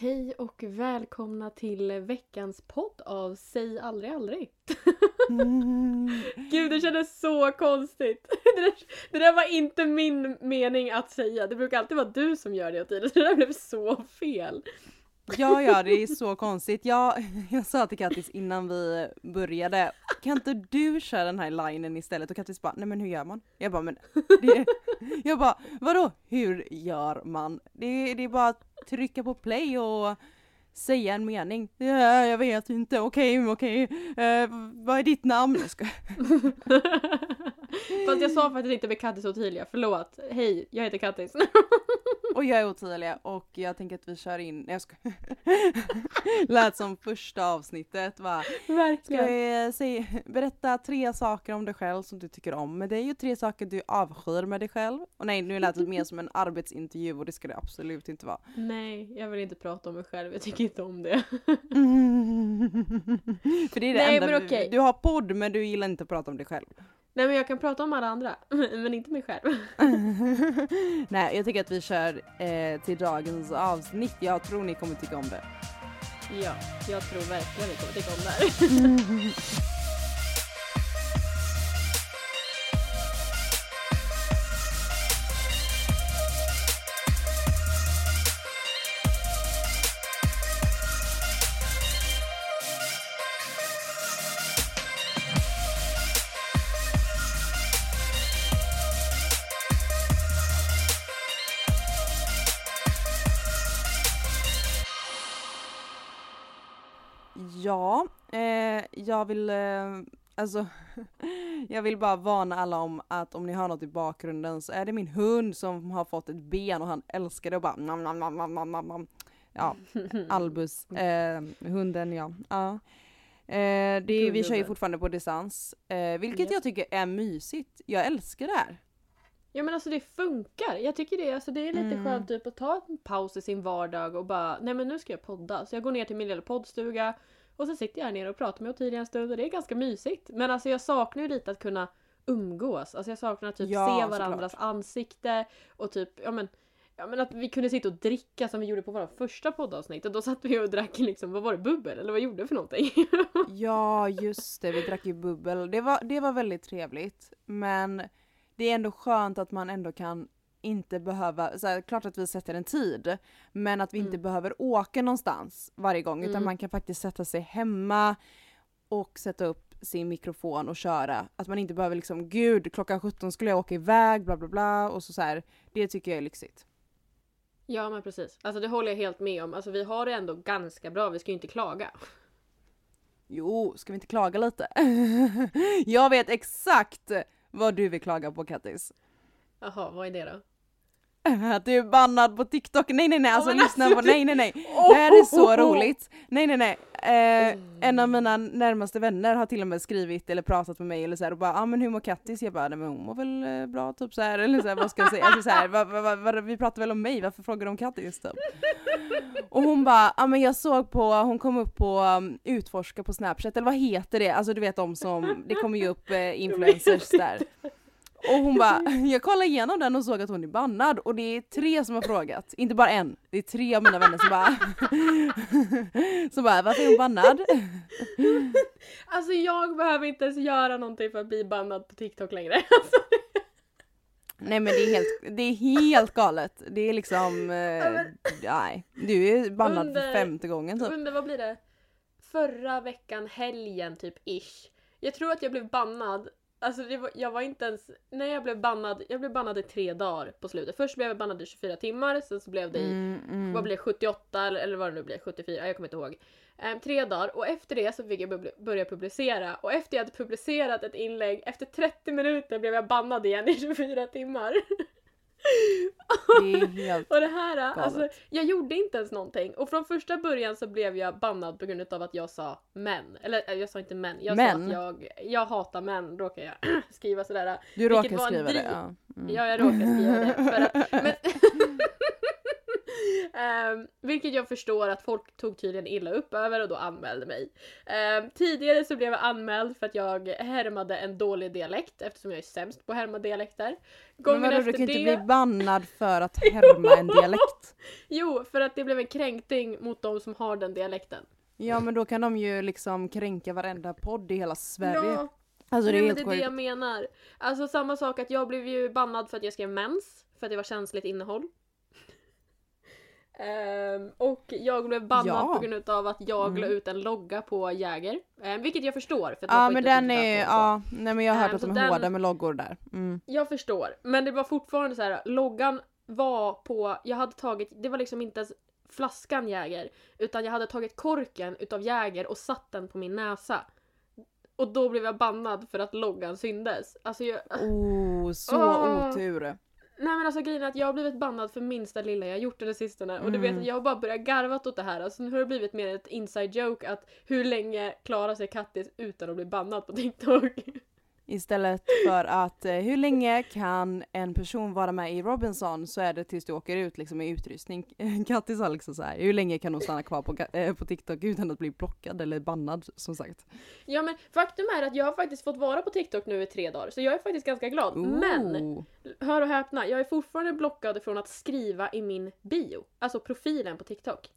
Hej och välkomna till veckans podd av Säg aldrig aldrig. Gud det kändes så konstigt. Det där, det där var inte min mening att säga. Det brukar alltid vara du som gör det Ottilia. Det där blev så fel. Ja, ja, det är så konstigt. Jag, jag sa till Kattis innan vi började, kan inte du köra den här linen istället? Och Kattis bara, nej men hur gör man? Jag bara, men det, jag bara, vadå hur gör man? Det, det är bara att trycka på play och säga en mening. Ja, jag vet inte, okej, okej, eh, vad är ditt namn? Jag ska... Fast jag sa faktiskt inte med Kattis och Ottilia, förlåt. Hej, jag heter Kattis. Och jag är Ottilia och jag tänker att vi kör in, jag ska Lät som första avsnittet va. Ska Verkligen. vi säga, berätta tre saker om dig själv som du tycker om med dig och tre saker du avskyr med dig själv. Och nej nu lät det mer som en arbetsintervju och det ska det absolut inte vara. Nej, jag vill inte prata om mig själv. Jag tycker inte om det. För det är det Nej, enda, men du- okej. du har podd men du gillar inte att prata om dig själv. Nej men jag kan prata om alla andra, men inte mig själv. nej jag tycker att vi kör eh, till dagens avsnitt, jag tror ni kommer tycka om det. Ja, jag tror verkligen vi kommer tycka om det här. jag vill, eh, alltså, jag vill bara varna alla om att om ni hör något i bakgrunden så är det min hund som har fått ett ben och han älskar det och bara nam, nam, nam, nam, nam, nam. Ja, Albus, eh, hunden ja. ja. Eh, det, vi kör ju fortfarande på distans, eh, vilket Ja. jag tycker är mysigt. Jag älskar det här. Ja men alltså det funkar. Jag tycker det, alltså, det är lite Mm. skönt typ att ta en paus i sin vardag och bara nej men nu ska jag podda. Så jag går ner till min lilla poddstuga och så sitter jag här nere och pratar med Ottilia en stund och det är ganska mysigt. Men alltså jag saknar ju lite att kunna umgås. Alltså jag saknar att typ Ja, se såklart. varandras ansikte och typ ja men Ja men att vi kunde sitta och dricka som vi gjorde på våra första poddavsnitt och då satt vi och drack liksom, vad var det, bubbel? Eller vad gjorde vi för någonting? Ja just det, vi drack ju bubbel. Det var, det var väldigt trevligt. Men det är ändå skönt att man ändå kan inte behöva, så här, klart att vi sätter en tid, men att vi inte Mm. behöver åka någonstans varje gång utan Mm. man kan faktiskt sätta sig hemma och sätta upp sin mikrofon och köra. Att man inte behöver liksom, gud klockan 17 skulle jag åka iväg, bla bla bla och så, så här. Det tycker jag är lyxigt. ja men precis. Alltså det håller jag helt med om. Alltså vi har det ändå ganska bra, vi ska ju inte klaga. Jo, ska vi inte klaga lite? jag vet exakt vad du vill klaga på Kattis. Jaha, vad är det då? Att du är bannad på TikTok. Nej nej nej, alltså men lyssna alltså, på, nej nej nej. Oh! Det här är så roligt. Nej nej nej. Eh, Mm. En av mina närmaste vänner har till och med skrivit eller pratat med mig eller så här och bara ah, men hur mår Kattis? Jag bara nej men hon mår väl eh, bra typ så här eller så här, vad ska jag säga? Alltså, så här, va, va, va, vi pratar väl om mig, varför frågar du om Kattis typ? Och hon bara, ja ah, men jag såg på, hon kom upp på um, utforska på snapchat eller vad heter det? Alltså du vet de som, det kommer ju upp eh, influencers där. Och hon bara, jag kollade igenom den och såg att hon är bannad och det är tre som har frågat, inte bara en, det är tre av mina vänner som bara som bara, varför är hon bannad? Alltså jag behöver inte ens göra någonting för att bli bannad på TikTok längre. Alltså, Nej men det är helt, det är helt galet. Det är liksom, eh, nej. Du är bannad Under- för femte gången typ. under, vad blir det? Förra veckan, helgen typ ish. Jag tror att jag blev bannad. Alltså var, jag var inte ens, när jag blev bannad, jag blev bannad i tre dagar på slutet. Först blev jag bannad i 24 timmar, sen så blev det i Mm, mm. vad det, 78 eller, eller vad det nu blir, 74, jag kommer inte ihåg. Ehm, tre dagar och efter det så fick jag bubli- börja publicera och efter jag hade publicerat ett inlägg, efter 30 minuter blev jag bannad igen i 24 timmar. Det är helt, Och det här, alltså, Galet. jag gjorde inte ens någonting. Och från första början så blev jag bannad på grund av att jag sa män. Eller äh, jag sa inte män, jag Män? sa att jag, jag hatar män, råkar jag skriva sådär. du råkar skriva det. Ja. Mm. Ja, jag råkade skriva det. För att, men, Ehm, vilket jag förstår att folk tog tydligen illa upp över och då anmälde mig. Ehm, tidigare så blev jag anmäld för att jag härmade en dålig dialekt eftersom jag är sämst på att härma dialekter. Men Gången vadå, efter du kan det... inte bli bannad för att härma en dialekt. Jo, för att det blev en kränkning mot de som har den dialekten. Ja men då kan de ju liksom kränka varenda podd i hela Sverige. Ja, Alltså det är Nej, men det är det jag menar. Alltså samma sak att jag blev ju bannad för att jag skrev mens, för att det var känsligt innehåll. Ehm, och jag blev bannad Ja. på grund av att jag la Mm. ut en logga på Jäger. Ehm, vilket jag förstår. För att Ja men den är, ja, nej men jag har hört Ehm, att de är den- hårda med loggor där. Mm. Jag förstår. Men det var fortfarande så här. loggan var på, jag hade tagit, det var liksom inte ens flaskan Jäger. Utan jag hade tagit korken utav Jäger och satt den på min näsa. Och då blev jag bannad för att loggan syndes. Alltså jag, Oh, så Åh. otur. Nej men alltså grejen är att jag har blivit bannad för minsta lilla jag gjort den sistone. Och du vet Mm. att jag har bara börjat garvat åt det här. Alltså nu har det blivit mer ett inside joke att hur länge klarar sig Kattis utan att bli bannad på TikTok? Istället för att eh, hur länge kan en person vara med i Robinson så är det tills du åker ut liksom i utrustning. Kattis sa liksom så här, hur länge kan hon stanna kvar på, eh, på TikTok utan att bli blockad eller bannad som sagt. Ja men faktum är att jag har faktiskt fått vara på TikTok nu i tre dagar så jag är faktiskt ganska glad. Men, Ooh. hör och häpna, jag är fortfarande blockad från att skriva i min bio. Alltså profilen på TikTok.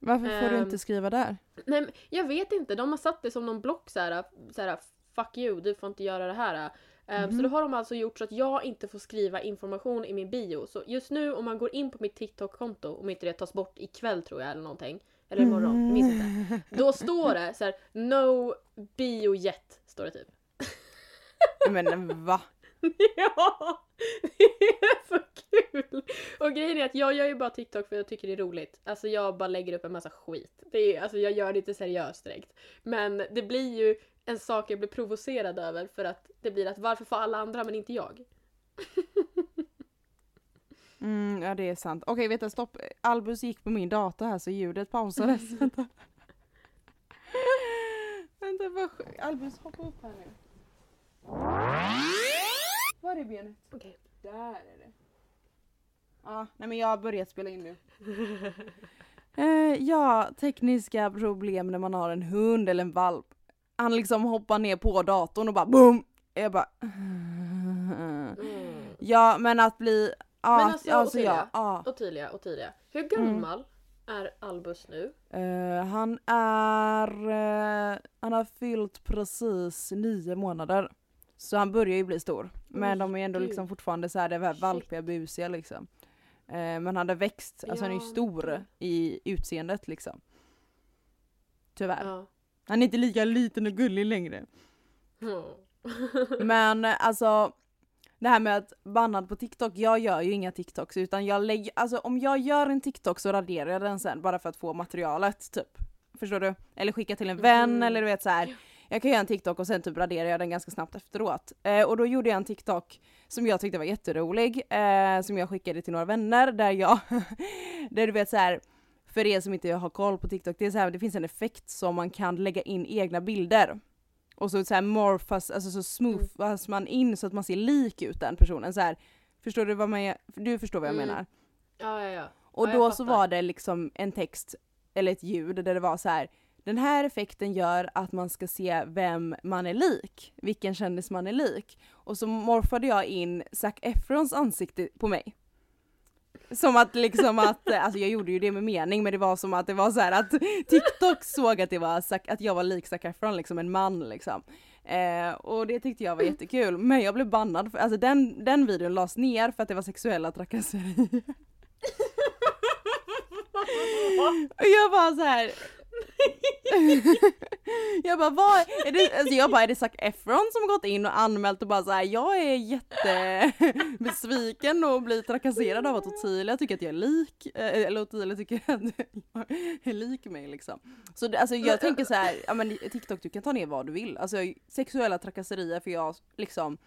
Varför får du Ehm. inte skriva där? Nej men jag vet inte, de har satt det som någon block såhär, såhär fuck you, du får inte göra det här. Ehm, Så Mhm. då har de alltså gjort så att jag inte får skriva information i min bio. Så just nu om man går in på mitt TikTok-konto, om inte det tas bort ikväll tror jag eller någonting. Eller imorgon, jag minns inte. Då står det så här: no bio yet, står det typ. Men va? ja! Det är så kul! Och grejen är att jag gör ju bara TikTok för jag tycker det är roligt. Alltså jag bara lägger upp en massa skit. Det är, alltså jag gör det inte seriöst direkt. Men det blir ju en sak jag blir provocerad över för att det blir att varför får alla andra men inte jag? Mm, ja det är sant. Okej du stopp. Albus gick på min dator här så ljudet pausades. Vänta. Vänta vad Albus hoppa upp här nu. Var är benet? Okej. Där är det. Ja, nej men jag har börjat spela in nu. Eh, ja, tekniska problem när man har en hund eller en valp. Han liksom hoppar ner på datorn och bara boom! Jag bara... Mm. Ja men att bli... Ja, Men alltså, alltså Ottilia. ja, ja. Ottilia, Ottilia. Hur gammal är Albus nu? Eh, han är... eh, han har fyllt precis nio månader. Så han börjar ju bli stor. Men Oj, de är ändå gud. liksom fortfarande så här, det här valpiga busiga liksom. Eh, men han har växt, alltså han är ju Ja, stor i utseendet liksom. Tyvärr. Ja. Han är inte lika liten och gullig längre. Mm. Men eh, alltså det här med att bannad på TikTok, jag gör ju inga TikToks utan jag lägger, alltså om jag gör en TikTok så raderar jag den sen bara för att få materialet typ. Förstår du? Eller skicka till en vän Mhm. eller du vet så här. Jag kan göra en TikTok och sen typ raderar jag den ganska snabbt efteråt. Eh, och då gjorde jag en TikTok som jag tyckte var jätterolig, eh, som jag skickade till några vänner där jag, där du vet så här. För er som inte har koll på TikTok, det är så här, det finns en effekt som man kan lägga in egna bilder. Och så, så här morphas, alltså så smoothas man in så att man ser lik ut den personen. Så här, förstår du vad man, du förstår vad jag Mm. menar? Ja, ja, ja. Och Ja, då så var det liksom en text, eller ett ljud där det var så här. Den här effekten gör att man ska se vem man är lik, vilken kändis man är lik. Och så morfade jag in Zac Efrons ansikte på mig. Som att liksom att, alltså jag gjorde ju det med mening men det var som att det var så att TikTok såg att det var att jag var lik Zac Efron, liksom en man liksom. Eh, och det tyckte jag var jättekul men jag blev bannad, för, alltså den, den videon lades ner för att det var sexuella trakasserier. Och jag bara så här. jag bara vad är det, alltså jag bara är det Zac Efron som gått in och anmält och bara så här, jag är jättebesviken och blir trakasserad av att Ottilia tycker att jag är lik, eh, eller Ottilia tycker att jag är lik mig liksom. Så det, alltså jag tänker så här, ja men TikTok du kan ta ner vad du vill, alltså sexuella trakasserier för jag liksom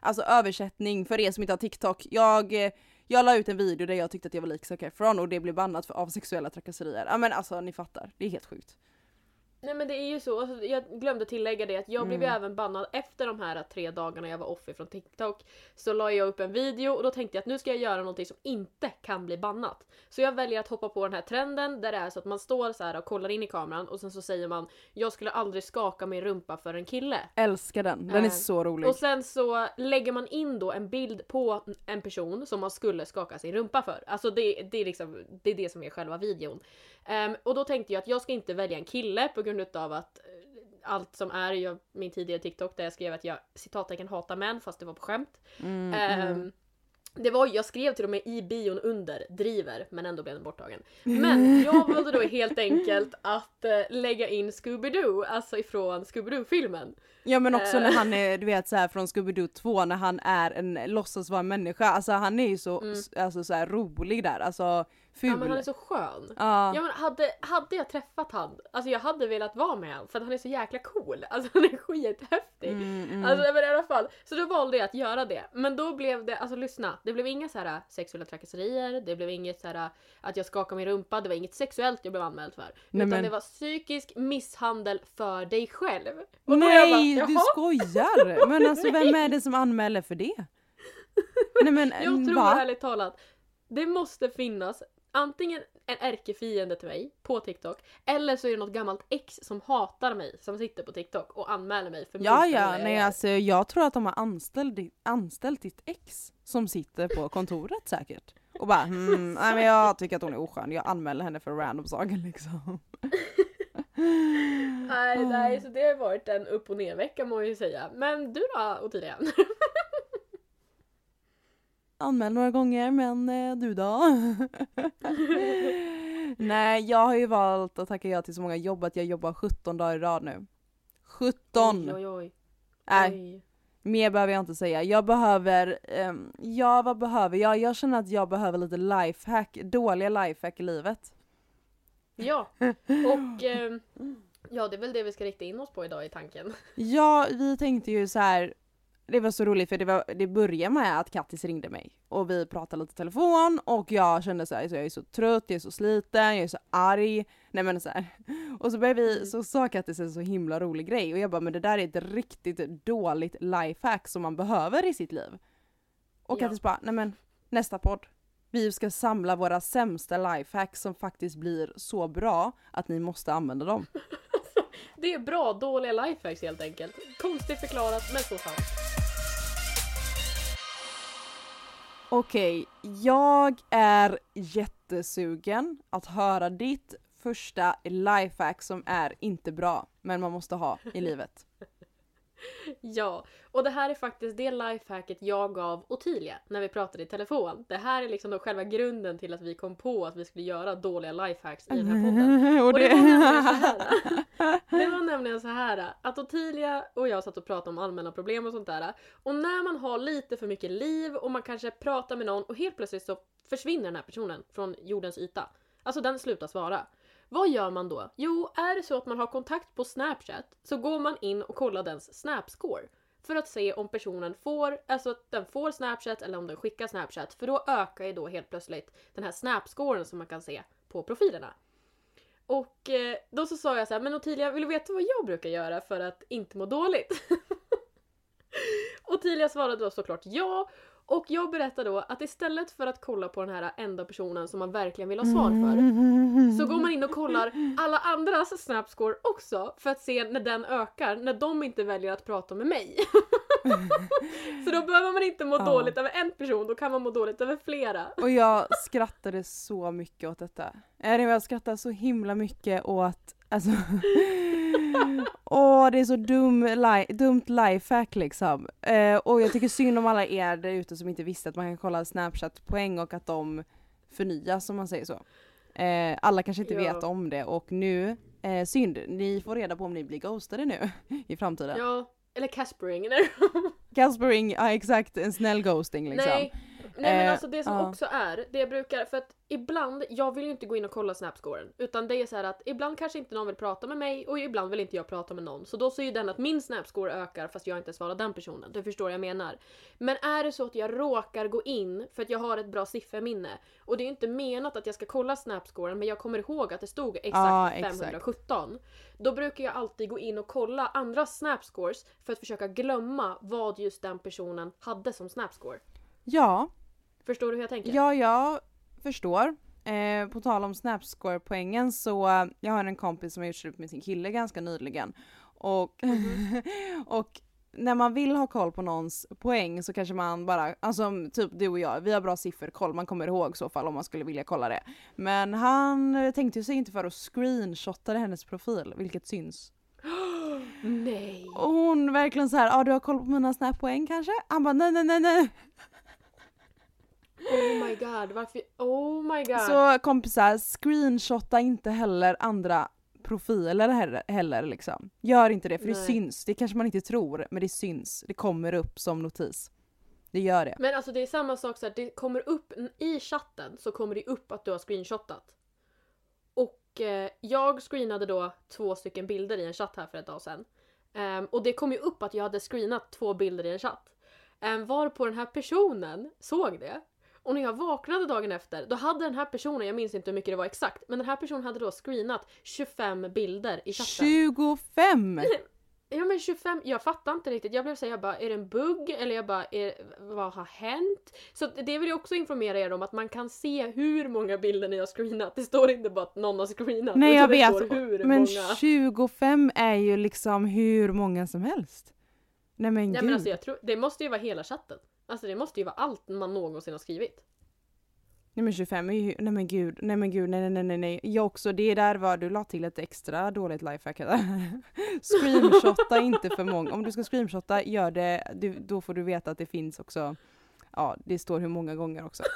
Alltså översättning för er som inte har TikTok. Jag, eh, jag la ut en video där jag tyckte att jag var lik Zac Efron och det blev bannat för, av sexuella trakasserier. Ja men alltså ni fattar, det är helt sjukt. Nej men det är ju så, alltså, jag glömde tillägga det att jag blev ju Mm. även bannad efter de här tre dagarna jag var off från TikTok. Så la jag upp en video och då tänkte jag att nu ska jag göra någonting som inte kan bli bannat. Så jag väljer att hoppa på den här trenden där det är så att man står så här och kollar in i kameran och sen så säger man jag skulle aldrig skaka min rumpa för en kille. Älskar den, den är Eh, så rolig. Och sen så lägger man in då en bild på en person som man skulle skaka sin rumpa för. Alltså det, det, är, liksom, det är det som är själva videon. Ehm, och då tänkte jag att jag ska inte välja en kille på grund utav att eh, allt som är i min tidigare TikTok där jag skrev att jag citattecken hatar män fast det var på skämt. Mm, Ehm, mm. det var, jag skrev till och med i bion under driver men ändå blev den borttagen. Men jag valde då helt enkelt att eh, lägga in Scooby-Doo, alltså ifrån Scooby-Doo-filmen. Ja men också när Eh. han är du vet så här från Scooby-Doo 2 när han är en, låtsas vara en människa, alltså han är ju så, Mm. alltså, så rolig där, alltså ful. Ja men han är så skön. Ja. Ja men hade, hade jag träffat han, alltså jag hade velat vara med han för att han är så jäkla cool. Alltså han är skithäftig. Mm, mm. Alltså men i alla fall. Så då valde jag att göra det. Men då blev det, alltså lyssna. Det blev inga så här sexuella trakasserier, det blev inget så här att jag skakade min rumpa, det var inget sexuellt jag blev anmäld för. Nej, utan det var psykisk misshandel för dig själv. Och Nej bara, du skojar! Men alltså vem är det som anmäler för det? Nej men Jag tror va? ärligt talat, det måste finnas antingen en ärkefiende till mig på TikTok eller så är det något gammalt ex som hatar mig som sitter på TikTok och anmäler mig för Ja ja, jag nej alltså jag tror att de har anställt, anställt ditt ex som sitter på kontoret säkert. Och bara hmm, nej men jag tycker att hon är oskön, jag anmäler henne för random saker liksom. Nej, nej, så det har varit en upp och ner vecka må jag ju säga. Men du då Ottilia? Anmäl några gånger men eh, du då? nej jag har ju valt att tacka ja till så många jobb att jag jobbar 17 dagar i rad nu. 17! Oj, oj, oj. Nej, Oj. mer behöver jag inte säga. Jag behöver, ehm, ja vad behöver jag? Jag känner att jag behöver lite lifehack, dåliga lifehack i livet. Ja, och ehm, ja det är väl det vi ska rikta in oss på idag i tanken. Ja, vi tänkte ju så här. Det var så roligt för det, var, det började med att Kattis ringde mig och vi pratade lite i telefon och jag kände så här, så jag är så trött, jag är så sliten, jag är så arg. Nej men så här. Och så började vi, Mm. så sa Kattis en så himla rolig grej och jag bara men det där är ett riktigt dåligt lifehack som man behöver i sitt liv. Och Ja. Kattis bara, nej men nästa podd. Vi ska samla våra sämsta lifehacks som faktiskt blir så bra att ni måste använda dem. Det är bra dåliga lifehacks helt enkelt. Konstigt förklarat men så sant. Okej, jag är jättesugen att höra ditt första lifehack som är inte bra, men man måste ha i livet. Ja, och det här är faktiskt det lifehacket jag gav Ottilia när vi pratade i telefon. Det här är liksom då själva grunden till att vi kom på att vi skulle göra dåliga lifehacks i den här podden. och Och det det... var nämligen så här. Det var nämligen så här att Ottilia och jag satt och pratade om allmänna problem och sånt där. Och när man har lite för mycket liv och man kanske pratar med någon och helt plötsligt så försvinner den här personen från jordens yta. Alltså den slutar svara. Vad gör man då? Jo, är det så att man har kontakt på Snapchat så går man in och kollar dens Snapscore. För att se om personen får, alltså att den får Snapchat eller om den skickar Snapchat. För då ökar ju då helt plötsligt den här Snapscoren som man kan se på profilerna. Och eh, då så sa jag så här, men Ottilia vill du veta vad jag brukar göra för att inte må dåligt? Ottilia svarade då såklart ja. Och jag berättade då att istället för att kolla på den här enda personen som man verkligen vill ha svar för så går man in och kollar alla andras snapscore också för att se när den ökar, när de inte väljer att prata med mig. så då behöver man inte må Ja. dåligt över en person, då kan man må dåligt över flera. Och jag skrattade så mycket åt detta. Jag skrattade så himla mycket åt, alltså Åh det är så dum li- dumt lifehack liksom. Eh, och jag tycker synd om alla er där ute som inte visste att man kan kolla Snapchat-poäng och att de förnyas om man säger så. Eh, alla kanske inte Ja. vet om det och nu, eh, synd, ni får reda på om ni blir ghostade nu i framtiden. Ja, eller Caspering. Caspering, ja exakt, en snäll ghosting liksom. Nej, Nej men Eh, alltså det som ja. också är, det jag brukar, för att ibland, jag vill ju inte gå in och kolla snapscoren. Utan det är så här att ibland kanske inte någon vill prata med mig och ibland vill inte jag prata med någon. Så då ser ju den att min snapscore ökar fast jag inte svarar den personen. Du förstår vad jag menar. Men är det så att jag råkar gå in för att jag har ett bra sifferminne och det är ju inte menat att jag ska kolla snapscoren men jag kommer ihåg att det stod exakt exakt. 517. Då brukar jag alltid gå in och kolla andra snapscores för att försöka glömma vad just den personen hade som snapscore. Ja, Förstår du hur jag tänker? ja jag förstår. Eh, på tal om Snapscore-poängen så jag har en kompis som har gjort slut med sin kille ganska nyligen. Och, och när man vill ha koll på någons poäng så kanske man bara, alltså typ du och jag, vi har bra sifferkoll, man kommer ihåg i så fall om man skulle vilja kolla det. Men han tänkte sig inte för att screenshottade hennes profil, vilket syns. Nej! Och hon verkligen så här, ja ah, du har koll på mina snappoäng kanske? Han bara nej nej nej nej. Oh my god, varför? Oh my god! Så kompisar, screenshotta inte heller andra profiler heller, heller liksom. Gör inte det för det Nej. syns. Det kanske man inte tror men det syns. Det kommer upp som notis. Det gör det. Men alltså det är samma sak så här, det kommer upp i chatten så kommer det upp att du har screenshotat. Och eh, jag screenade då två stycken bilder i en chatt här för ett tag sedan. Ehm, och det kom ju upp att jag hade screenat två bilder i en chatt. Um, varpå den här personen såg det. Och när jag vaknade dagen efter, då hade den här personen, jag minns inte hur mycket det var exakt, men den här personen hade då screenat 25 bilder i chatten. 25! Ja men 25, jag fattar inte riktigt. Jag blev såhär, jag bara är det en bugg? Eller jag bara, är, vad har hänt? Så det vill jag också informera er om att man kan se hur många bilder ni har screenat. Det står inte bara att någon har screenat. Nej jag vet. Men många. 25 är ju liksom hur många som helst. Nej men Ja, gud. men alltså, jag tror, det måste ju vara hela chatten. Alltså det måste ju vara allt man någonsin har skrivit. Nej men 25 är ju, nej men gud, nej men gud, nej nej nej nej. Jag också, det där var, du la till ett extra dåligt lifehack här. Screenshotta inte för många, om du ska screenshotta, gör det, du, då får du veta att det finns också, ja det står hur många gånger också.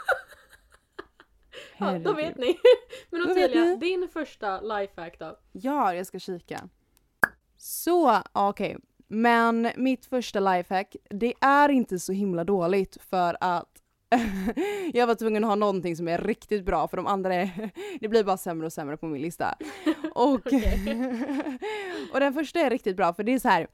Ja, då vet ni. Men Ottilia, din första lifehack då? Ja, jag ska kika. Så, okej. Men mitt första lifehack, det är inte så himla dåligt för att jag var tvungen att ha någonting som är riktigt bra för de andra är, det blir bara sämre och sämre på min lista. Och, och den första är riktigt bra för det är så här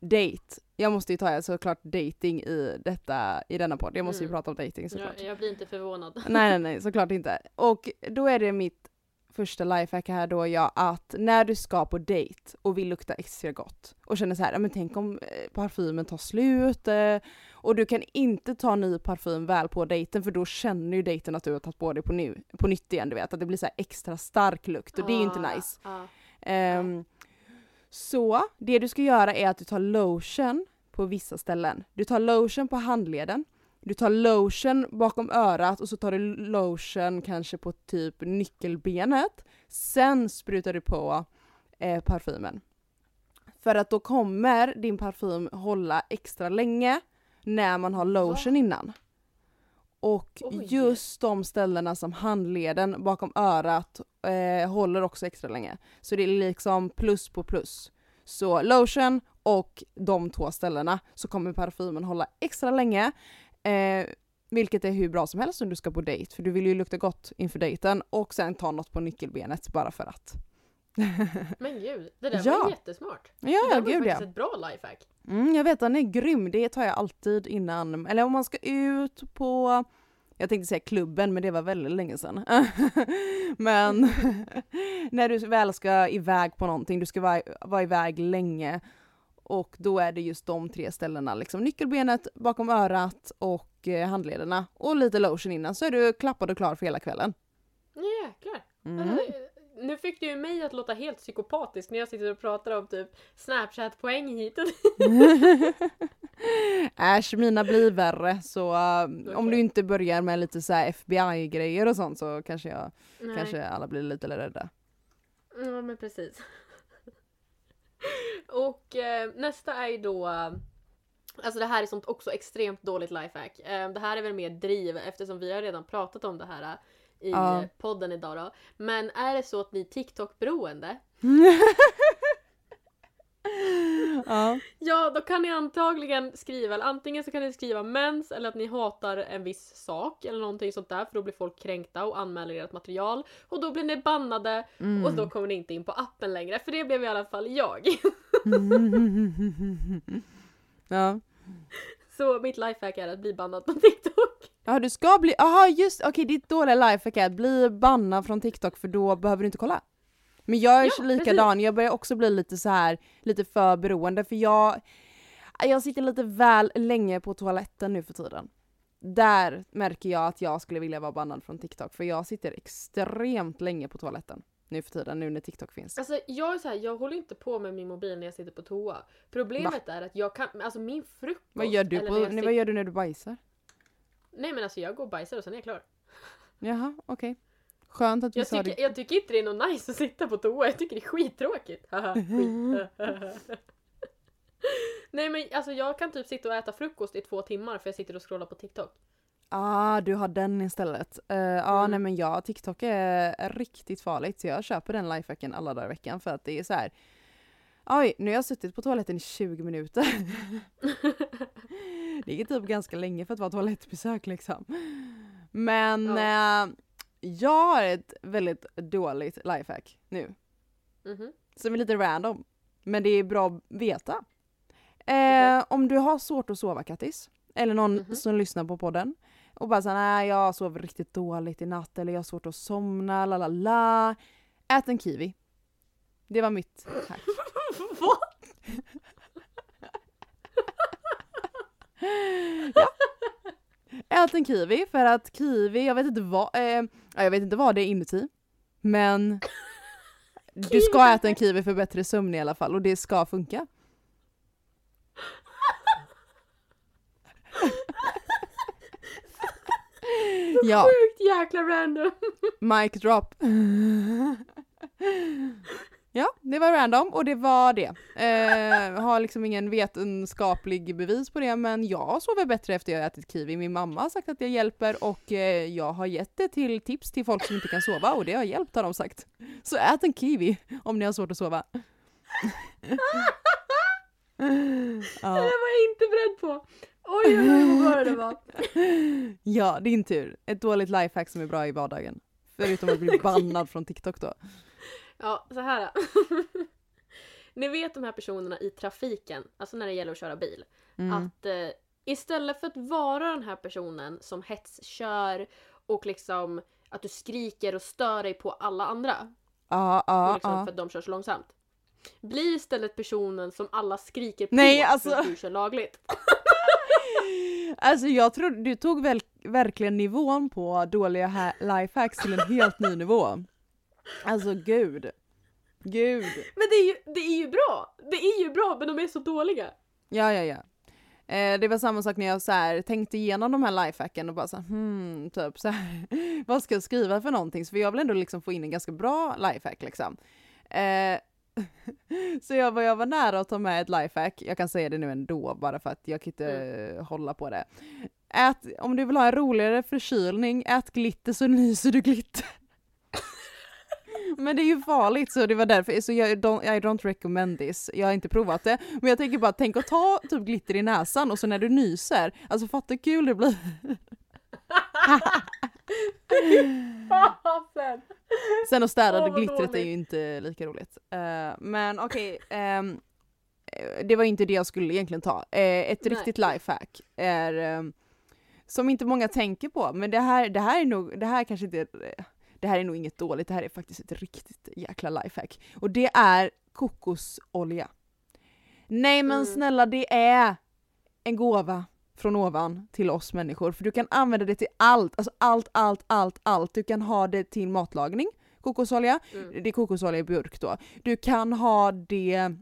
date. Jag måste ju ta såklart dating i detta, i denna podd. Jag måste ju Mm. prata om dating såklart. Jag, jag blir inte förvånad. Nej nej nej, såklart inte. Och då är det mitt första lifehack här då ja, att när du ska på dejt och vill lukta extra gott och känner så här, "Ja, men tänk om eh, parfymen tar slut eh, och du kan inte ta ny parfym väl på dejten för då känner ju dejten att du har tagit på dig på, nu, på nytt igen, du vet att det blir så extra stark lukt och det är ju inte Ah, nice. ah. Ehm, så det du ska göra är att du tar lotion på vissa ställen. Du tar lotion på handleden, du tar lotion bakom örat och så tar du lotion kanske på typ nyckelbenet. Sen sprutar du på eh, parfymen. För att då kommer din parfym hålla extra länge när man har lotion innan. Och Oj. just de ställena som handleden bakom örat eh, håller också extra länge. Så det är liksom plus på plus. Så lotion och de två ställena så kommer parfymen hålla extra länge. Eh, vilket är hur bra som helst om du ska på dejt för du vill ju lukta gott inför dejten och sen ta något på nyckelbenet bara för att. Men gud, det där Ja. var jättesmart. Ja, det ja där var gud ja. faktiskt ett bra lifehack. Mm, jag vet, den är grym. Det tar jag alltid innan, eller om man ska ut på, jag tänkte säga klubben men det var väldigt länge sedan. men när du väl ska iväg på någonting, du ska vara, vara iväg länge och då är det just de tre ställena, liksom nyckelbenet, bakom örat och eh, handlederna och lite lotion innan så är du klappad och klar för hela kvällen. Jäklar. Mm. Alltså, nu fick du ju mig att låta helt psykopatisk när jag sitter och pratar om typ Snapchat-poäng hit och. Äsch, mina blir värre så eh, om Okej. du inte börjar med lite så FBI-grejer och sånt så kanske jag Nej. Kanske alla blir lite rädda. Ja men precis. och eh, nästa är ju då Alltså det här är sånt också extremt dåligt lifehack. Eh, det här är väl mer driv eftersom vi har redan pratat om det här eh, i Ja. podden idag då. Men är det så att ni är TikTok-beroende Ja. Ja, då kan ni antagligen skriva, eller antingen så kan ni skriva mens eller att ni hatar en viss sak eller någonting sånt där för då blir folk kränkta och anmäler ert material och då blir ni bannade Mm. och då kommer ni inte in på appen längre för det blev i alla fall jag. ja. Så mitt lifehack är att bli bannad på TikTok. Ja du ska bli, aha just okej ditt dåliga lifehack är att bli bannad från TikTok för då behöver du inte kolla. Men jag är Ja, likadan, jag börjar också bli lite så här lite för beroende för jag, jag sitter lite väl länge på toaletten nu för tiden. Där märker jag att jag skulle vilja vara bannad från TikTok för jag sitter extremt länge på toaletten nu för tiden, nu när TikTok finns. Alltså jag är så här, jag håller inte på med min mobil när jag sitter på toa. Problemet är att jag kan, alltså min frukost. Vad gör du, på, nej, vad gör du när du bajsar? Nej men alltså jag går och bajsar och sen är jag klar. Jaha, okej. Skönt att vi Jag sa tycker, det. jag tycker inte det är något nice att sitta på toa, jag tycker det är skittråkigt. Skit. Nej men alltså jag kan typ sitta och äta frukost i två timmar för jag sitter och scrollar på TikTok. Ah, du har den istället. Uh, Ja, Mm. nej men ja, TikTok är, riktigt farligt så jag köper den lifehacken alla dagar i veckan för att det är så här. Oj, nu har jag suttit på toaletten i 20 minuter. det är typ ganska länge för att vara toalettbesök liksom. Men eh, jag har ett väldigt dåligt lifehack nu. Mhm. Som är lite random. Men det är bra att veta. Eh, Om du har svårt att sova Kattis, eller någon Mhm. som lyssnar på podden och bara såhär nej jag sover riktigt dåligt i natt eller jag har svårt att somna, la la la. Ät en kiwi. Det var mitt hack. Vad? Ät en kiwi för att kiwi, jag vet inte vad, eh, ja, jag vet inte vad det är inuti. Men du ska äta en kiwi för bättre sömn i alla fall och det ska funka. ja, Sjukt jäkla random. mic drop. ja, det var random och det var det. Eh, har liksom ingen vetenskaplig bevis på det men jag sover bättre efter jag ätit kiwi. Min mamma har sagt att det hjälper och eh, jag har gett det till tips till folk som inte kan sova och det har hjälpt har de sagt. Så ät en kiwi om ni har svårt att sova. Det ja. där var jag inte beredd på. Oj oj oj vad bra det var. ja, din tur. Ett dåligt lifehack som är bra i vardagen. Förutom att bli bannad från TikTok då. Ja, så här. Ni vet de här personerna i trafiken, alltså när det gäller att köra bil. Mm. Att eh, istället för att vara den här personen som hetskör och liksom att du skriker och stör dig på alla andra. Ja, ja, liksom ja. För att de kör så långsamt. Bli istället personen som alla skriker på Nej, för alltså. att du kör lagligt. Alltså jag tror du tog väl, verkligen nivån på dåliga ha- lifehacks till en helt ny nivå. Alltså gud. Gud. Men det är, ju, det är ju bra! Det är ju bra men de är så dåliga. Ja, ja, ja. Eh, det var samma sak när jag så här, tänkte igenom de här lifehacken och bara så här, hmm, typ så här, vad ska jag skriva för någonting? Så för jag vill ändå liksom få in en ganska bra lifehack liksom. Eh, så jag var, jag var nära att ta med ett lifehack, jag kan säga det nu ändå bara för att jag kan inte eh, hålla på det. Ät, om du vill ha en roligare förkylning, ät glitter så nyser du glitter. Men det är ju farligt så det var därför, så jag don't, I don't recommend this. Jag har inte provat det. Men jag tänker bara, tänk att ta typ glitter i näsan och så när du nyser, alltså fatta hur kul det blir. Sen att städa vad glittret är dåligt. ju inte lika roligt. Eh, men okej, ehm, eh, det var inte det jag skulle egentligen ta. Eh, ett Nej. riktigt lifehack är, ehm, som inte många tänker på, men det här, det här är nog, det här kanske inte är, det här är nog inget dåligt, det här är faktiskt ett riktigt jäkla lifehack. Och det är kokosolja. Nej men Mm. snälla det är en gåva från ovan till oss människor. För du kan använda det till allt, alltså allt, allt, allt, allt. Du kan ha det till matlagning, kokosolja. Mm. Det är kokosolja i burk då. Du kan ha det,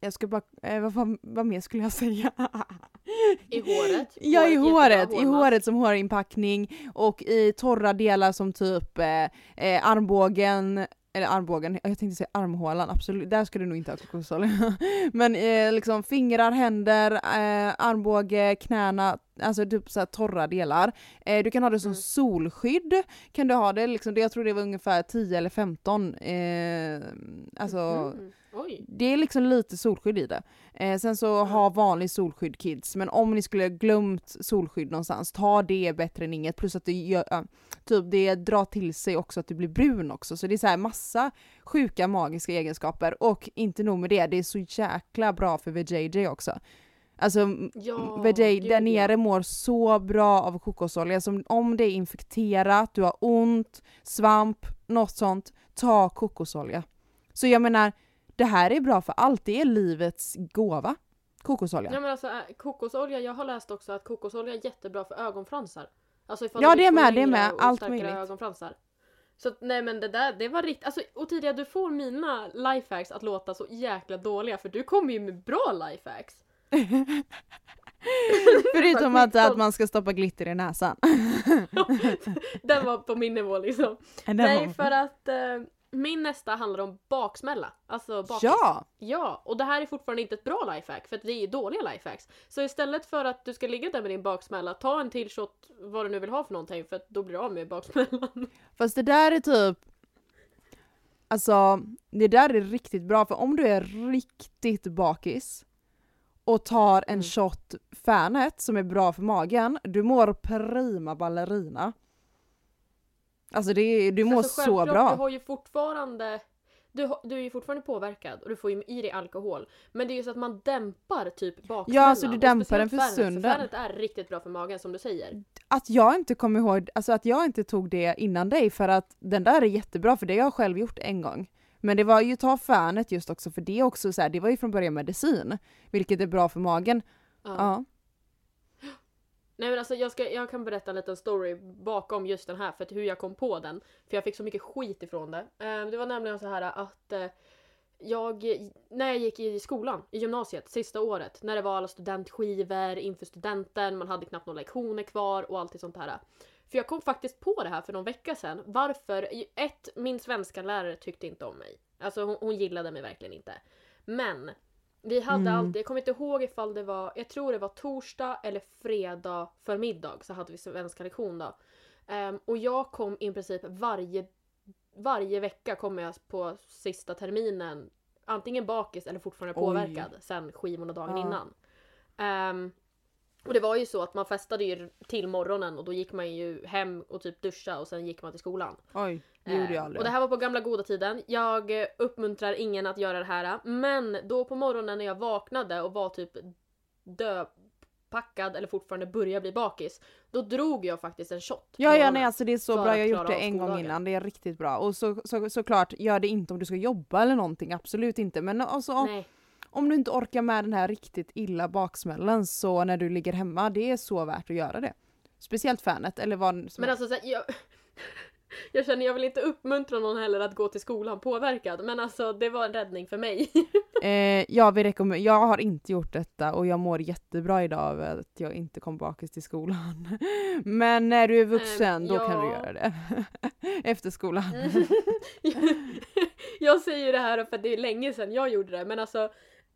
jag ska bara, eh, vad, fan- vad mer skulle jag säga? I håret. Ja i håret, i håret som hårinpackning och i torra delar som typ eh, eh, armbågen, eller armbågen, jag tänkte säga armhålan, absolut, där ska du nog inte ha kokosolja. Men eh, liksom fingrar, händer, eh, armbåge, knäna, alltså typ så torra delar. Eh, du kan ha det som Mm. solskydd, kan du ha det liksom, det, jag tror det var ungefär 10 eller 15. Eh, alltså Mhm. Oj. det är liksom lite solskydd i det. Eh, sen så Mm. ha vanlig solskydd kids, men om ni skulle glömt solskydd någonstans, ta det bättre än inget. Plus att det, gör, äh, typ, det drar till sig också att du blir brun också. Så det är så här massa sjuka magiska egenskaper. Och inte nog med det, det är så jäkla bra för VJJ också. Alltså Ja, VJ där nere mår så bra av kokosolja. Som om det är infekterat, du har ont, svamp, något sånt, ta kokosolja. Så jag menar, det här är bra för allt. Det är livets gåva. Kokosolja. Ja men alltså äh, kokosolja, jag har läst också att kokosolja är jättebra för ögonfransar. Alltså ifall Ja, du det är med, det är med. Allt möjligt. ögonfransar. Så nej men det där, det var riktigt, alltså Ottilia du får mina lifehacks att låta så jäkla dåliga för du kommer ju med bra lifehacks. Förutom att, att man ska stoppa glitter i näsan. Den var på min nivå liksom. Nej för att eh, min nästa handlar om baksmälla. Alltså bakis. Ja! Ja, och det här är fortfarande inte ett bra lifehack för det är dåliga lifehacks. Så istället för att du ska ligga där med din baksmälla, ta en till shot vad du nu vill ha för någonting för att då blir du av med baksmällan. Fast det där är typ... Alltså, det där är riktigt bra för om du är riktigt bakis och tar en Mm. shot Fanet som är bra för magen, du mår prima ballerina. Alltså det, du mår Alltså, så bra. Du har ju fortfarande du, du är ju fortfarande påverkad och du får ju i dig alkohol. Men det är ju så att man dämpar typ baksmällan. Ja, alltså du dämpar den för stunden. Fernet är riktigt bra för magen som du säger. Att jag inte kom ihåg, alltså att jag inte tog det innan dig för att den där är jättebra för det har jag själv gjort en gång. Men det var ju ta Fanet just också för det också så här, det var ju från början medicin. Vilket är bra för magen. Ja. Ja. Nej men alltså jag, ska, jag kan berätta en liten story bakom just den här för att hur jag kom på den. För jag fick så mycket skit ifrån det. Ehm, det var nämligen så här att eh, jag, när jag gick i skolan, i gymnasiet, sista året, när det var alla studentskivor inför studenten, man hade knappt några lektioner kvar och allt sånt här. För jag kom faktiskt på det här för någon vecka sedan. Varför? Ett, min svenska lärare tyckte inte om mig. Alltså hon, hon gillade mig verkligen inte. Men vi hade Mm. alltid, jag kommer inte ihåg ifall det var, jag tror det var torsdag eller fredag förmiddag så hade vi svenska lektion då. Ehm, och jag kom i princip varje, varje vecka kom jag på sista terminen antingen bakis eller fortfarande Oj. påverkad sen skivorna dagen Ja. innan. Ehm, och det var ju så att man festade ju till morgonen och då gick man ju hem och typ duscha och sen gick man till skolan. Oj, det gjorde jag Eh, aldrig. Och det här var på gamla goda tiden. Jag uppmuntrar ingen att göra det här. Men då på morgonen när jag vaknade och var typ döpackad eller fortfarande började bli bakis. Då drog jag faktiskt en shot. Ja, ja nej alltså det är så bra, jag har gjort det en gång innan, det är riktigt bra. Och så, så, såklart, gör det inte om du ska jobba eller någonting, absolut inte. Men alltså, Nej. Om du inte orkar med den här riktigt illa baksmällan så när du ligger hemma, det är så värt att göra det. Speciellt fanet eller vad som Men alltså så här, jag, jag känner jag vill inte uppmuntra någon heller att gå till skolan påverkad. Men alltså det var en räddning för mig. Eh, jag, vill rekommend- jag har inte gjort detta och jag mår jättebra idag av att jag inte kom bakis till skolan. Men när du är vuxen Ehm, då kan du ja. göra det. Efter skolan. jag säger ju det här för att det är länge sedan jag gjorde det men alltså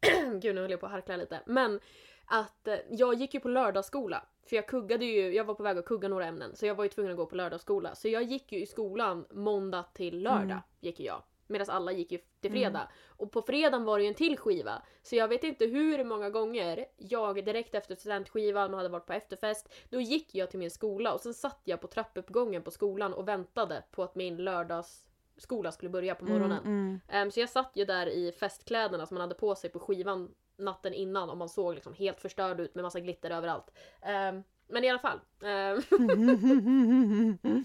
Gud nu höll jag på att harkla lite. Men att eh, jag gick ju på lördagsskola. För jag kuggade ju, jag var på väg att kugga några ämnen så jag var ju tvungen att gå på lördagsskola. Så jag gick ju i skolan måndag till lördag. Mm. gick jag. Medan alla gick ju till fredag. Och på fredagen var det ju en till skiva. Så jag vet inte hur många gånger jag direkt efter studentskivan, man hade varit på efterfest, då gick jag till min skola och sen satt jag på trappuppgången på skolan och väntade på att min lördagsskola skulle börja på morgonen. Mm, mm. Ehm, så jag satt ju där i festkläderna som man hade på sig på skivan natten innan och man såg liksom helt förstörd ut med massa glitter överallt. Ehm, men i alla fall.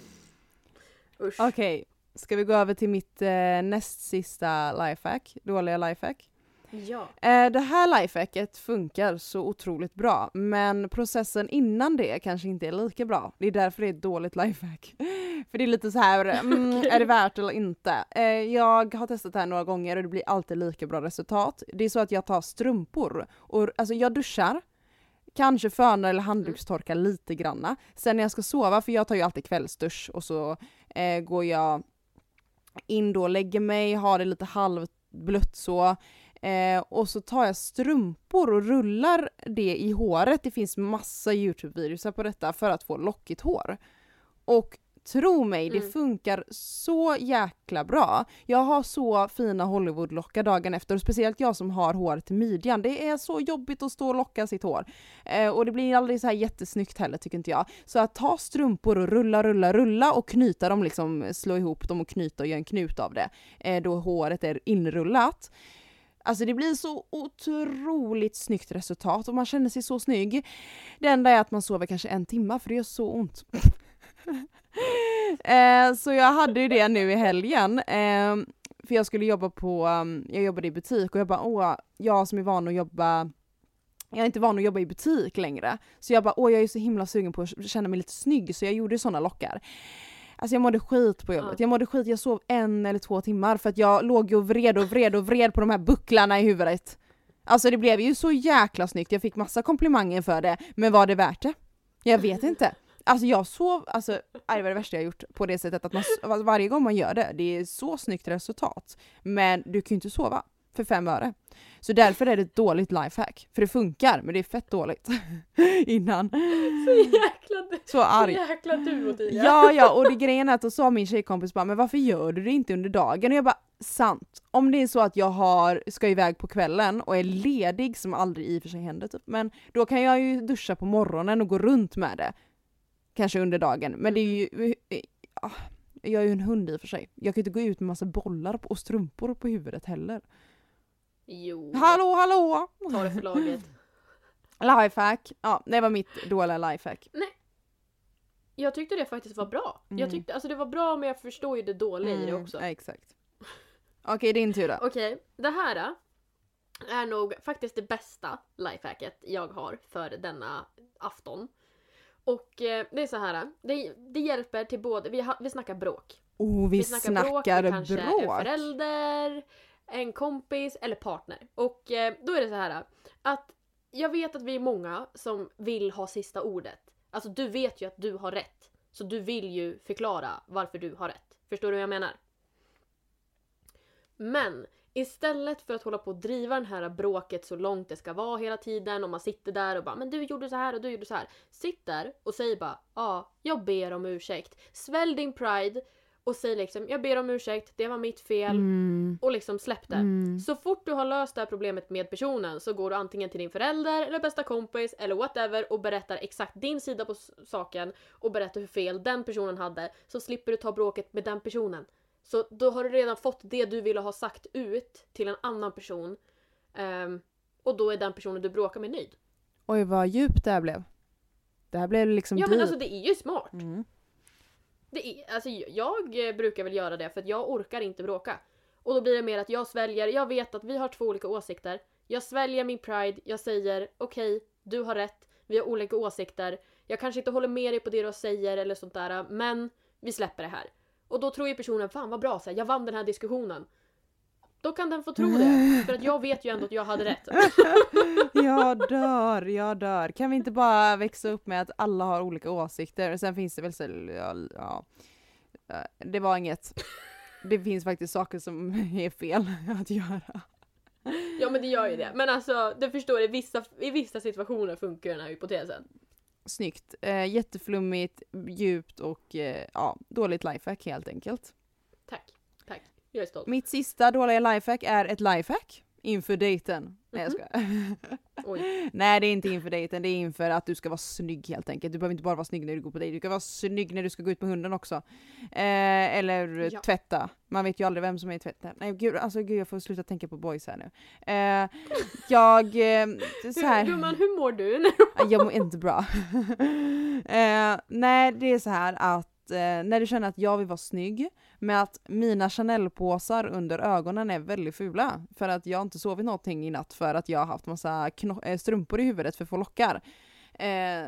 usch. Okej, ska vi gå över till mitt eh, näst sista lifehack, dåliga lifehack. Ja. Eh, det här lifehacket funkar så otroligt bra, men processen innan det kanske inte är lika bra. Det är därför det är ett dåligt lifehack. För det är lite så här, mm, är det värt eller inte? Eh, jag har testat det här några gånger och det blir alltid lika bra resultat. Det är så att jag tar strumpor och alltså jag duschar, kanske fönar eller handdukstorkar lite granna. Sen när jag ska sova, för jag tar ju alltid kvällsdusch och så eh, går jag in då, lägger mig, har det lite halvblött så. Eh, och så tar jag strumpor och rullar det i håret. Det finns massa Youtube-videos på detta för att få lockigt hår. Och tro mig, Mm. det funkar så jäkla bra. Jag har så fina Hollywood-lockar dagen efter och speciellt jag som har hår till midjan. Det är så jobbigt att stå och locka sitt hår. Eh, och det blir aldrig så här jättesnyggt heller tycker inte jag. Så att ta strumpor och rulla, rulla, rulla och knyta dem liksom, slå ihop dem och knyta och göra en knut av det. Eh, då håret är inrullat. Alltså det blir så otroligt snyggt resultat och man känner sig så snygg. Det enda är att man sover kanske en timme för det gör så ont. eh, så jag hade ju det nu i helgen. Eh, för jag skulle jobba på, mm, jag jobbade i butik och jag bara åh, jag som är van att jobba jag är inte van att jobba i butik längre. Så jag bara åh jag är så himla sugen på att känna mig lite snygg så jag gjorde sådana lockar. Alltså jag mådde skit på jobbet. Ja. Jag mådde skit, jag sov en eller två timmar för att jag låg ju och vred och vred och vred på de här bucklarna i huvudet. Alltså det blev ju så jäkla snyggt, jag fick massa komplimanger för det, men var det värt det? Jag vet inte. Alltså jag sov, alltså det var det värsta jag gjort på det sättet att man, varje gång man gör det, det är så snyggt resultat. Men du kan ju inte sova för fem öre. Så därför är det ett dåligt lifehack. För det funkar, men det är fett dåligt. Innan. Så jäkla, Så arg. så jäkla du och. Ja, ja, och det grejen är att då sa min tjejkompis bara, men varför gör du det inte under dagen? Och jag bara, sant. Om det är så att jag har, ska iväg på kvällen och är ledig, som aldrig i och för sig händer typ, men då kan jag ju duscha på morgonen och gå runt med det. Kanske under dagen, men det är ju, ja, jag är ju en hund i och för sig. Jag kan ju inte gå ut med massa bollar och strumpor på huvudet heller. Jo. Hallå, hallå! Ta det för laget. Lifehack. Ja, det var mitt dåliga lifehack. Jag tyckte det faktiskt var bra. Mm. Jag tyckte, alltså det var bra men jag förstår ju det dåliga i det Mm, också. ja, exakt. Okej, din tur då. Okej, det här äh, är nog faktiskt det bästa lifehacket jag har för denna afton. Och eh, det är så här, äh, det, det hjälper till både, vi, ha, vi snackar bråk. Oh, vi, Vi snackar, snackar bråk, det kanske är bråk. förälder, en kompis eller partner. Och eh, då är det så här att jag vet att vi är många som vill ha sista ordet. Alltså du vet ju att du har rätt. Så du vill ju förklara varför du har rätt. Förstår du vad jag menar? Men istället för att hålla på och driva det här bråket så långt det ska vara hela tiden och man sitter där och bara men du gjorde så här och du gjorde så här. Sitt där och säg bara ja, jag ber om ursäkt. Svälj din pride och säg liksom jag ber om ursäkt, det var mitt fel Mm. och liksom släpp det. Mm. Så fort du har löst det här problemet med personen så går du antingen till din förälder eller bästa kompis eller whatever och berättar exakt din sida på saken och berättar hur fel den personen hade så slipper du ta bråket med den personen. Så då har du redan fått det du ville ha sagt ut till en annan person ehm, och då är den personen du bråkar med nöjd. Oj, vad djupt det här blev. Det här blev liksom Ja men alltså det är ju smart. Mm. Det är, alltså, jag brukar väl göra det för att jag orkar inte bråka. Och då blir det mer att jag sväljer, jag vet att vi har två olika åsikter. Jag sväljer min pride, jag säger okej, du har rätt, vi har olika åsikter. Jag kanske inte håller med dig på det du säger eller sånt där, men vi släpper det här. Och då tror ju personen, fan vad bra, så här, jag vann den här diskussionen. Då kan den få tro det, för att jag vet ju ändå att jag hade rätt. Jag dör, jag dör. Kan vi inte bara växa upp med att alla har olika åsikter? Sen finns det väl så, ja, ja. Eh, Det var inget. Det finns faktiskt saker som är fel att göra. Ja men det gör ju det. Men alltså, du förstår, i vissa, i vissa situationer funkar den här hypotesen. Snyggt. Eh, jätteflummigt, djupt och eh, ja, dåligt lifehack helt enkelt. Jag är stolt. Mitt sista dåliga lifehack är ett lifehack inför dejten. Nej jag skojar. Oj. Nej det är inte inför dejten, det är inför att du ska vara snygg helt enkelt. Du behöver inte bara vara snygg när du går på dejt, du ska vara snygg när du ska gå ut med hunden också. Eh, eller Ja. tvätta. Man vet ju aldrig vem som är i tvätten. Nej gud, alltså gud jag får sluta tänka på boys här nu. Eh, jag, eh, så här. Hur, gumman, hur mår du? Jag mår inte bra. eh, nej, det är så här att eh, när du känner att jag vill vara snygg, med att mina Chanel-påsar under ögonen är väldigt fula, för att jag inte sovit någonting i natt för att jag har haft massa eh, strumpor i huvudet för att få lockar. Eh,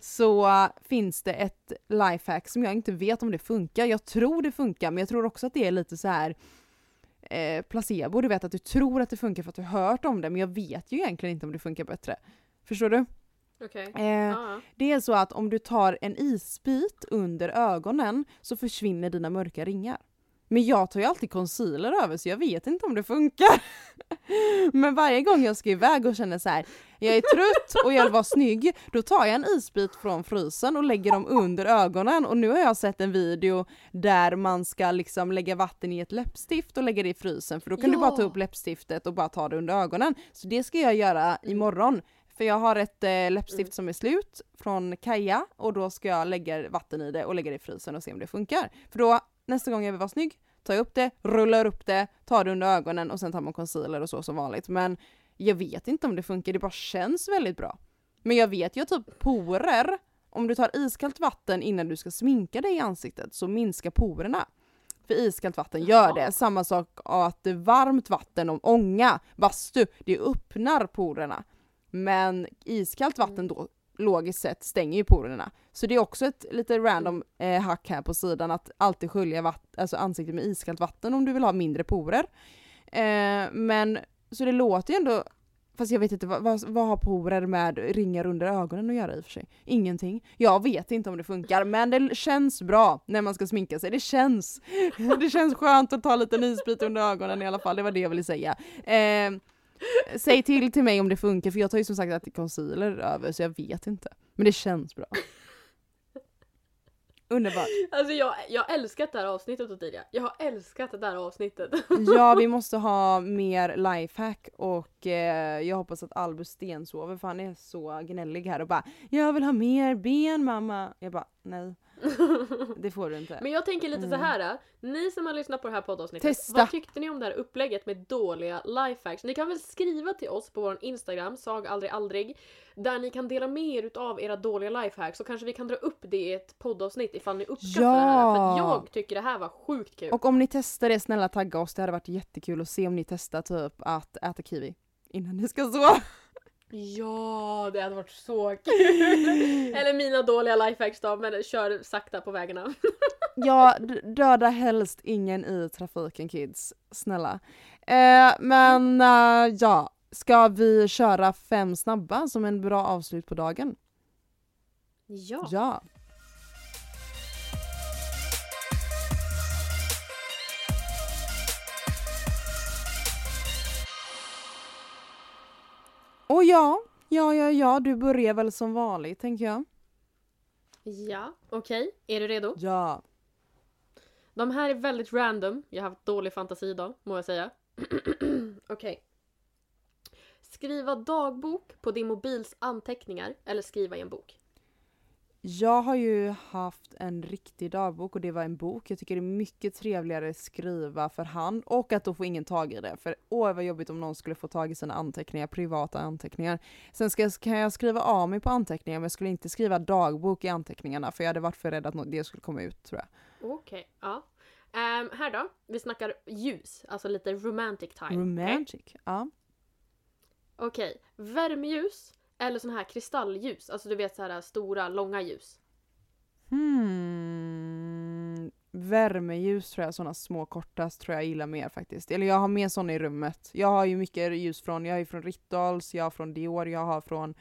så finns det ett lifehack som jag inte vet om det funkar. Jag tror det funkar, men jag tror också att det är lite så här eh, placebo. Du vet att du tror att det funkar för att du har hört om det, men jag vet ju egentligen inte om det funkar bättre. Förstår du? Okej. Eh, Ja. det är så att om du tar en isbit under ögonen så försvinner dina mörka ringar. Men jag tar ju alltid concealer över så jag vet inte om det funkar. Men varje gång jag ska iväg och känner så här, jag är trött och jag vill vara snygg, då tar jag en isbit från frysen och lägger dem under ögonen och nu har jag sett en video där man ska liksom lägga vatten i ett läppstift och lägga det i frysen för då kan Ja. du bara ta upp läppstiftet och bara ta det under ögonen. Så det ska jag göra imorgon. För jag har ett eh, läppstift Mm. som är slut från Kaja och då ska jag lägga vatten i det och lägga det i frysen och se om det funkar. För då nästa gång jag vill vara snygg tar jag upp det, rullar upp det, tar det under ögonen och sen tar man concealer och så som vanligt. Men jag vet inte om det funkar, det bara känns väldigt bra. Men jag vet ju att typ porer, om du tar iskallt vatten innan du ska sminka dig i ansiktet så minskar porerna. För iskallt vatten gör det. Samma sak att varmt vatten och ånga, bastu, det öppnar porerna. Men iskallt vatten då logiskt sett stänger ju porerna. Så det är också ett lite random eh, hack här på sidan att alltid skölja vatt- alltså ansiktet med iskallt vatten om du vill ha mindre porer. Eh, men så det låter ju ändå Fast jag vet inte, vad, vad, vad har porer med ringar under ögonen att göra i och för sig? Ingenting. Jag vet inte om det funkar, men det känns bra när man ska sminka sig. Det känns, det känns skönt att ta en liten isbit under ögonen i alla fall, det var det jag ville säga. Eh, säg till till mig om det funkar, för jag tar ju som sagt alltid concealer över, så jag vet inte. Men det känns bra. Underbart. Alltså jag, jag har älskat det här avsnittet Ottilia. Jag har älskat det här avsnittet. Ja, vi måste ha mer lifehack och eh, jag hoppas att Albus stensover för han är så gnällig här och bara “Jag vill ha mer ben mamma”. Jag bara “Nej, det får du inte”. Men jag tänker lite Mm. så här. äh, Ni som har lyssnat på det här poddavsnittet. Testa. Vad tyckte ni om det här upplägget med dåliga lifehacks? Ni kan väl skriva till oss på vår Instagram, sag aldrig aldrig. Där ni kan dela med er utav era dåliga lifehacks. Så kanske vi kan dra upp det i ett poddavsnitt ifall ni uppskattar det här. För att Ja. jag tycker det här var sjukt kul. Och om ni testar det, snälla tagga oss. Det hade varit jättekul att se om ni testar typ att äta kiwi innan ni ska sova. Ja, det hade varit så kul! Eller mina dåliga lifehacks då, men kör sakta på vägarna. Ja, döda helst ingen i trafiken kids. Snälla. Eh, men eh, ja, ska vi köra fem snabba som en bra avslut på dagen? Ja. Ja. Och ja, ja, ja, ja, du börjar väl som vanligt tänker jag. Ja, okej. Är du redo? Ja. De här är väldigt random. Jag har haft dålig fantasi idag, må jag säga. Okej. Skriva dagbok på din mobils anteckningar eller skriva i en bok. Jag har ju haft en riktig dagbok och det var en bok. Jag tycker det är mycket trevligare att skriva för hand och att då får ingen tag i det. För åh vad jobbigt om någon skulle få tag i sina anteckningar, privata anteckningar. Sen ska, kan jag skriva av mig på anteckningar men jag skulle inte skriva dagbok i anteckningarna för jag hade varit för rädd att det skulle komma ut tror jag. Okej, ja. Ehm, här då. Vi snackar ljus, alltså lite romantic time. Romantic, ja. Okej, värmeljus eller sån här kristallljus. Alltså du vet så här stora, långa ljus. Hmm. Värmeljus tror jag, sådana små korta tror jag gillar mer faktiskt. Eller jag har mer sådana i rummet. Jag har ju mycket ljus från, jag har ju från Rittals, jag har från Dior, jag har från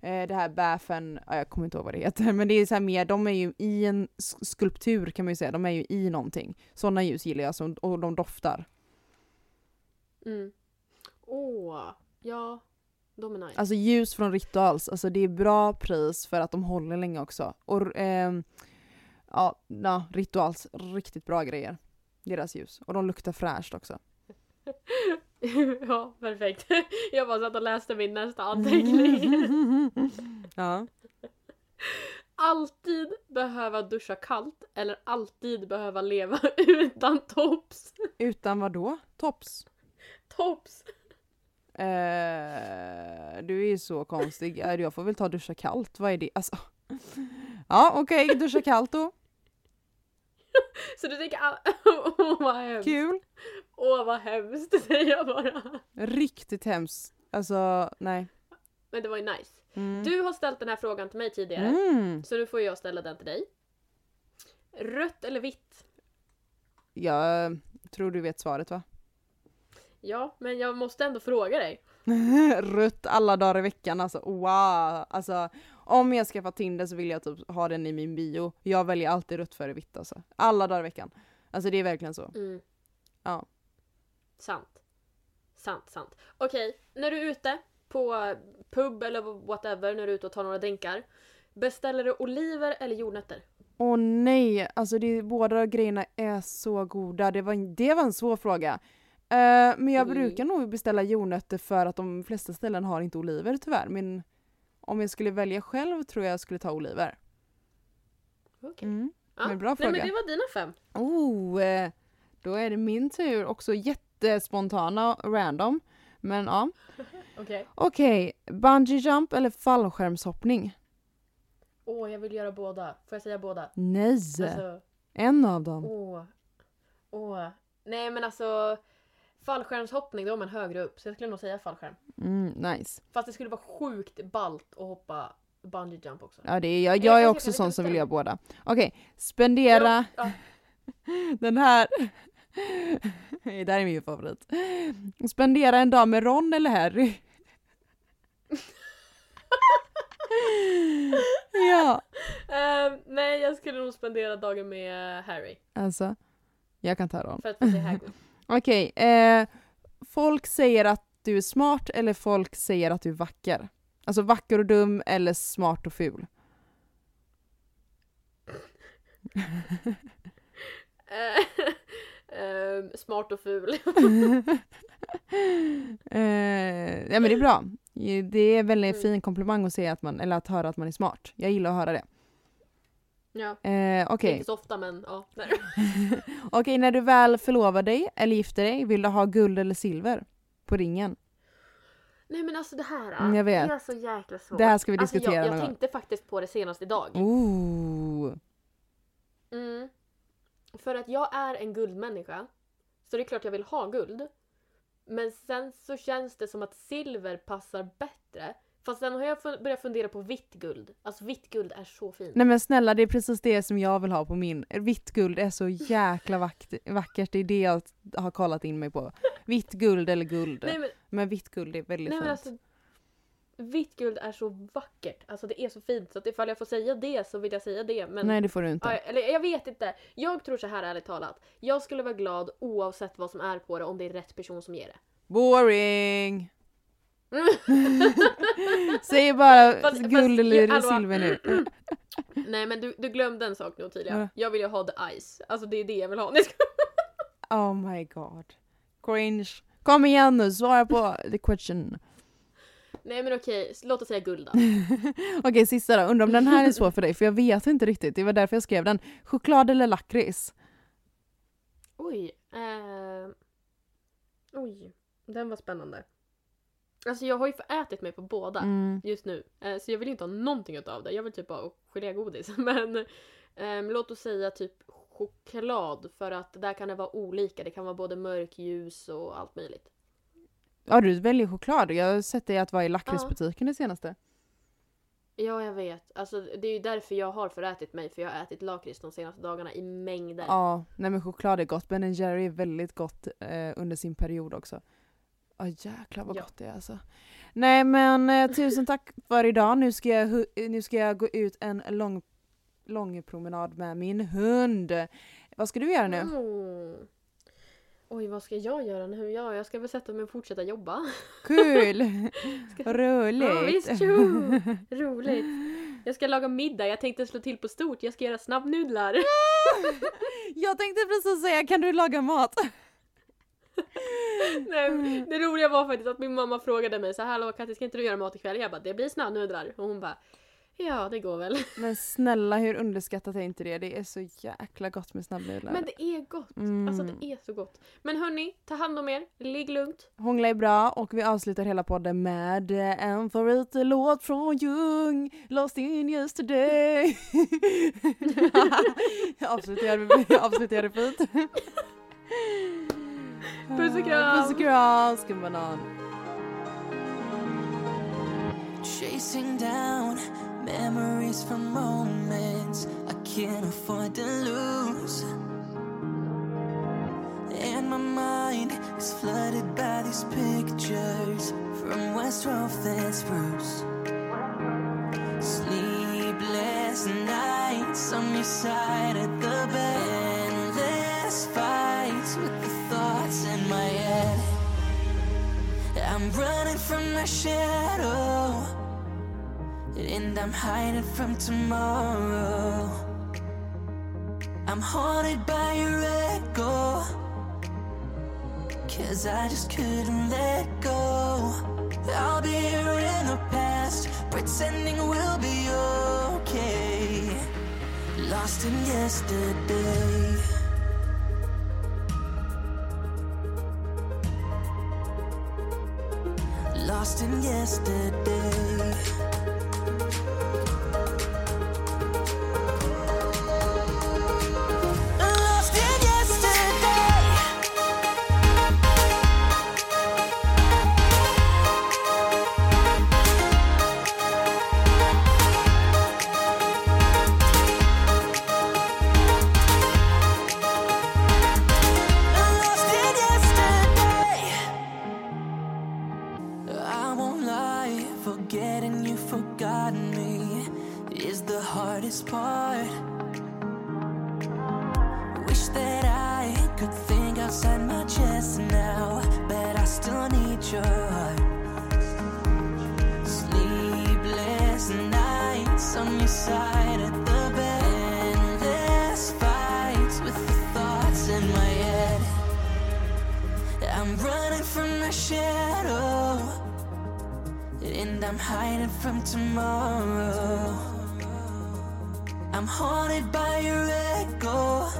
eh, det här Bafen, ja, jag kommer inte ihåg vad det heter, men det är så här mer, de är ju i en sk- skulptur kan man ju säga, de är ju i någonting. Sådana ljus gillar jag som, och de doftar. Mm. Åh, ja. De är nice. Alltså ljus från Rittals, alltså det är bra pris för att de håller länge också. Och ehm, ja, na, Rituals, riktigt bra grejer. Deras ljus. Och de luktar fräscht också. ja, perfekt. Jag bara satt och läste min nästa anteckning. ja. alltid behöva duscha kallt eller alltid behöva leva utan tops. Utan vad då? Tops? Tops! Eh, du är ju så konstig. Jag får väl ta duscha kallt. Vad är det? Alltså. Ja okej, duscha kallt då. Så du tänker, åh vad hemskt. Kul. Åh vad hemskt säger jag bara. Riktigt hemskt. Alltså nej. Men det var ju nice. Mm. Du har ställt den här frågan till mig tidigare. Mm. Så nu får jag ställa den till dig. Rött eller vitt? Jag tror du vet svaret va? Ja, men jag måste ändå fråga dig. Rött alla dagar i veckan alltså wow! Alltså om jag skaffar Tinder så vill jag typ ha den i min bio. Jag väljer alltid rött före vitt alltså. Alla dagar i veckan. Alltså det är verkligen så. Mm. Ja. Sant. Sant, sant. Okej, när du är ute på pub eller whatever, när du är ute och tar några drinkar. Beställer du oliver eller jordnötter? Åh nej, alltså det, båda grejerna är så goda. Det var, det var en svår fråga. Eh, men jag Mm. brukar nog beställa jordnötter för att de flesta ställen har inte oliver tyvärr. Men om jag skulle välja själv tror jag jag skulle ta oliver. Okej. Mm. Ja. men bra Nej fråga. men det var dina fem. Oh, eh, då är det min tur. Också jättespontana och random. Men ja. Okej. Okej, bungee jump eller fallskärmshoppning? Åh, jag vill göra båda. Får jag säga båda? Nej, Alltså, en av dem. åh. Åh. Nej men alltså. Fallskärmshoppning, då är man högre upp. Så jag skulle nog säga fallskärm. Mm, nice. Fast det skulle vara sjukt ballt att hoppa bungee jump också. Ja, det är, jag, Jag- jag är också sån som vill göra båda. Okej, spendera Ja, den här. det där är min favorit. Spendera en dag med Ron eller Harry? ja, Ehm, nej, jag skulle nog spendera dagen med Harry. alltså. Jag kan ta Ron. För att få se Hagrid. Okej, eh, folk säger att du är smart eller folk säger att du är vacker? Alltså vacker och dum eller smart och ful? Eh, ehm, smart och ful. eh, ja men det är bra. Det är en väldigt Mm. fin komplimang att säga att man, eller att höra att man är smart. Jag gillar att höra det. Ja, Eh, Okej, inte så ofta men ja. Okej, när du väl förlovar dig eller gifter dig, vill du ha guld eller silver på ringen? nej men alltså det här Mm, jag vet. är så jäkla svårt. Det här ska vi Alltså, diskutera jag, någon jag gång. tänkte faktiskt på det senast idag. Ooh. Mm. För att jag är en guldmänniska. Så det är klart jag vill ha guld. Men sen så känns det som att silver passar bättre. Fast sen har jag börjat fundera på vitt guld. Alltså vitt guld är så fint. Nej men snälla, det är precis det som jag vill ha på min. Vitt guld är så jäkla vackert, det är det jag har kollat in mig på. Vitt guld eller guld. Nej men, Men vitt guld är väldigt nej, men fint. alltså. Vitt guld är så vackert. Alltså det är så fint. Så att ifall jag får säga det så vill jag säga det. Men Nej det får du inte. Eller jag vet inte. Jag tror så här ärligt talat. Jag skulle vara glad oavsett vad som är på det om det är rätt person som ger det. Boring! Säg bara Fast- guld fast- eller hallå. silver nu. Nej men du, du glömde en sak nu tydligen. Ja. Jag vill ju ha the ice. Alltså det är det jag vill ha. Oh my god. Cringe. Kom igen nu, svara på the question. Nej men okej, låt oss säga guld då. Okej, sista då. Undrar om den här är svår för dig, för jag vet inte riktigt. Det var därför jag skrev den. Choklad eller lakrits? Oj. Eh, oj. Den var spännande. Alltså jag har ju förätit mig på båda Mm. just nu. Eh, så jag vill inte ha någonting utav det. Jag vill typ ha gelégodis. Men ehm, låt oss säga typ choklad. För att där kan det vara olika. Det kan vara både mörk, ljus och allt möjligt. Ja, du väljer choklad. Jag har sett dig att vara i lakritsbutiken det senaste. Ja, jag vet. Alltså, det är ju därför jag har förätit mig. För jag har ätit lakrits de senaste dagarna i mängder. Ja, nej men choklad är gott. Ben Jerry är väldigt gott eh, under sin period också. Ja jäklar vad Ja. gott det är alltså. Nej men eh, tusen tack för idag. Nu ska jag, nu ska jag gå ut en lång, lång promenad med min hund. Vad ska du göra nu? Mm. Oj, vad ska jag göra nu? Ja, jag ska väl sätta mig och fortsätta jobba. Kul! Ska- Roligt! Ja, visst, tjo! Roligt. Jag ska laga middag. Jag tänkte slå till på stort. Jag ska göra snabbnudlar. Jag tänkte precis säga, kan du laga mat? Nej, men det roliga var faktiskt att min mamma frågade mig så här, Hallå Katja, ska inte du göra mat ikväll? Jag bara, det blir snabbnudlar. Och hon bara, ja det går väl. Men snälla hur underskattat är inte det? Det är så jäkla gott med snabbnudlar. Men det är gott. Mm. Alltså det är så gott. Men hörni, ta hand om er. Ligg lugnt. Hångla är bra och vi avslutar hela podden med eh, en favoritlåt från Jung, Lost in yesterday. avslutar jag det fint? Puss och kram. Puss och kram, skumbanan. Chasing down memories from moments I can't afford to lose. And my mind is flooded by these pictures from West and Spruce. Sleepless nights on your side of the bed, I'm running from my shadow, and I'm hiding from tomorrow. I'm haunted by your echo, cause I just couldn't let go. I'll be here in the past, pretending we'll be okay. Lost in yesterday. Yesterday. Shadow, and I'm hiding from tomorrow. I'm haunted by your echo,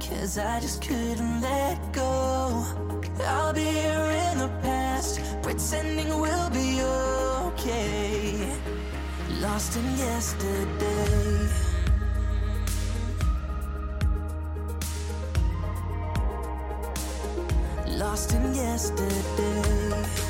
cause I just couldn't let go. I'll be here in the past, pretending we'll be okay. Lost in yesterday. Lost in yesterday.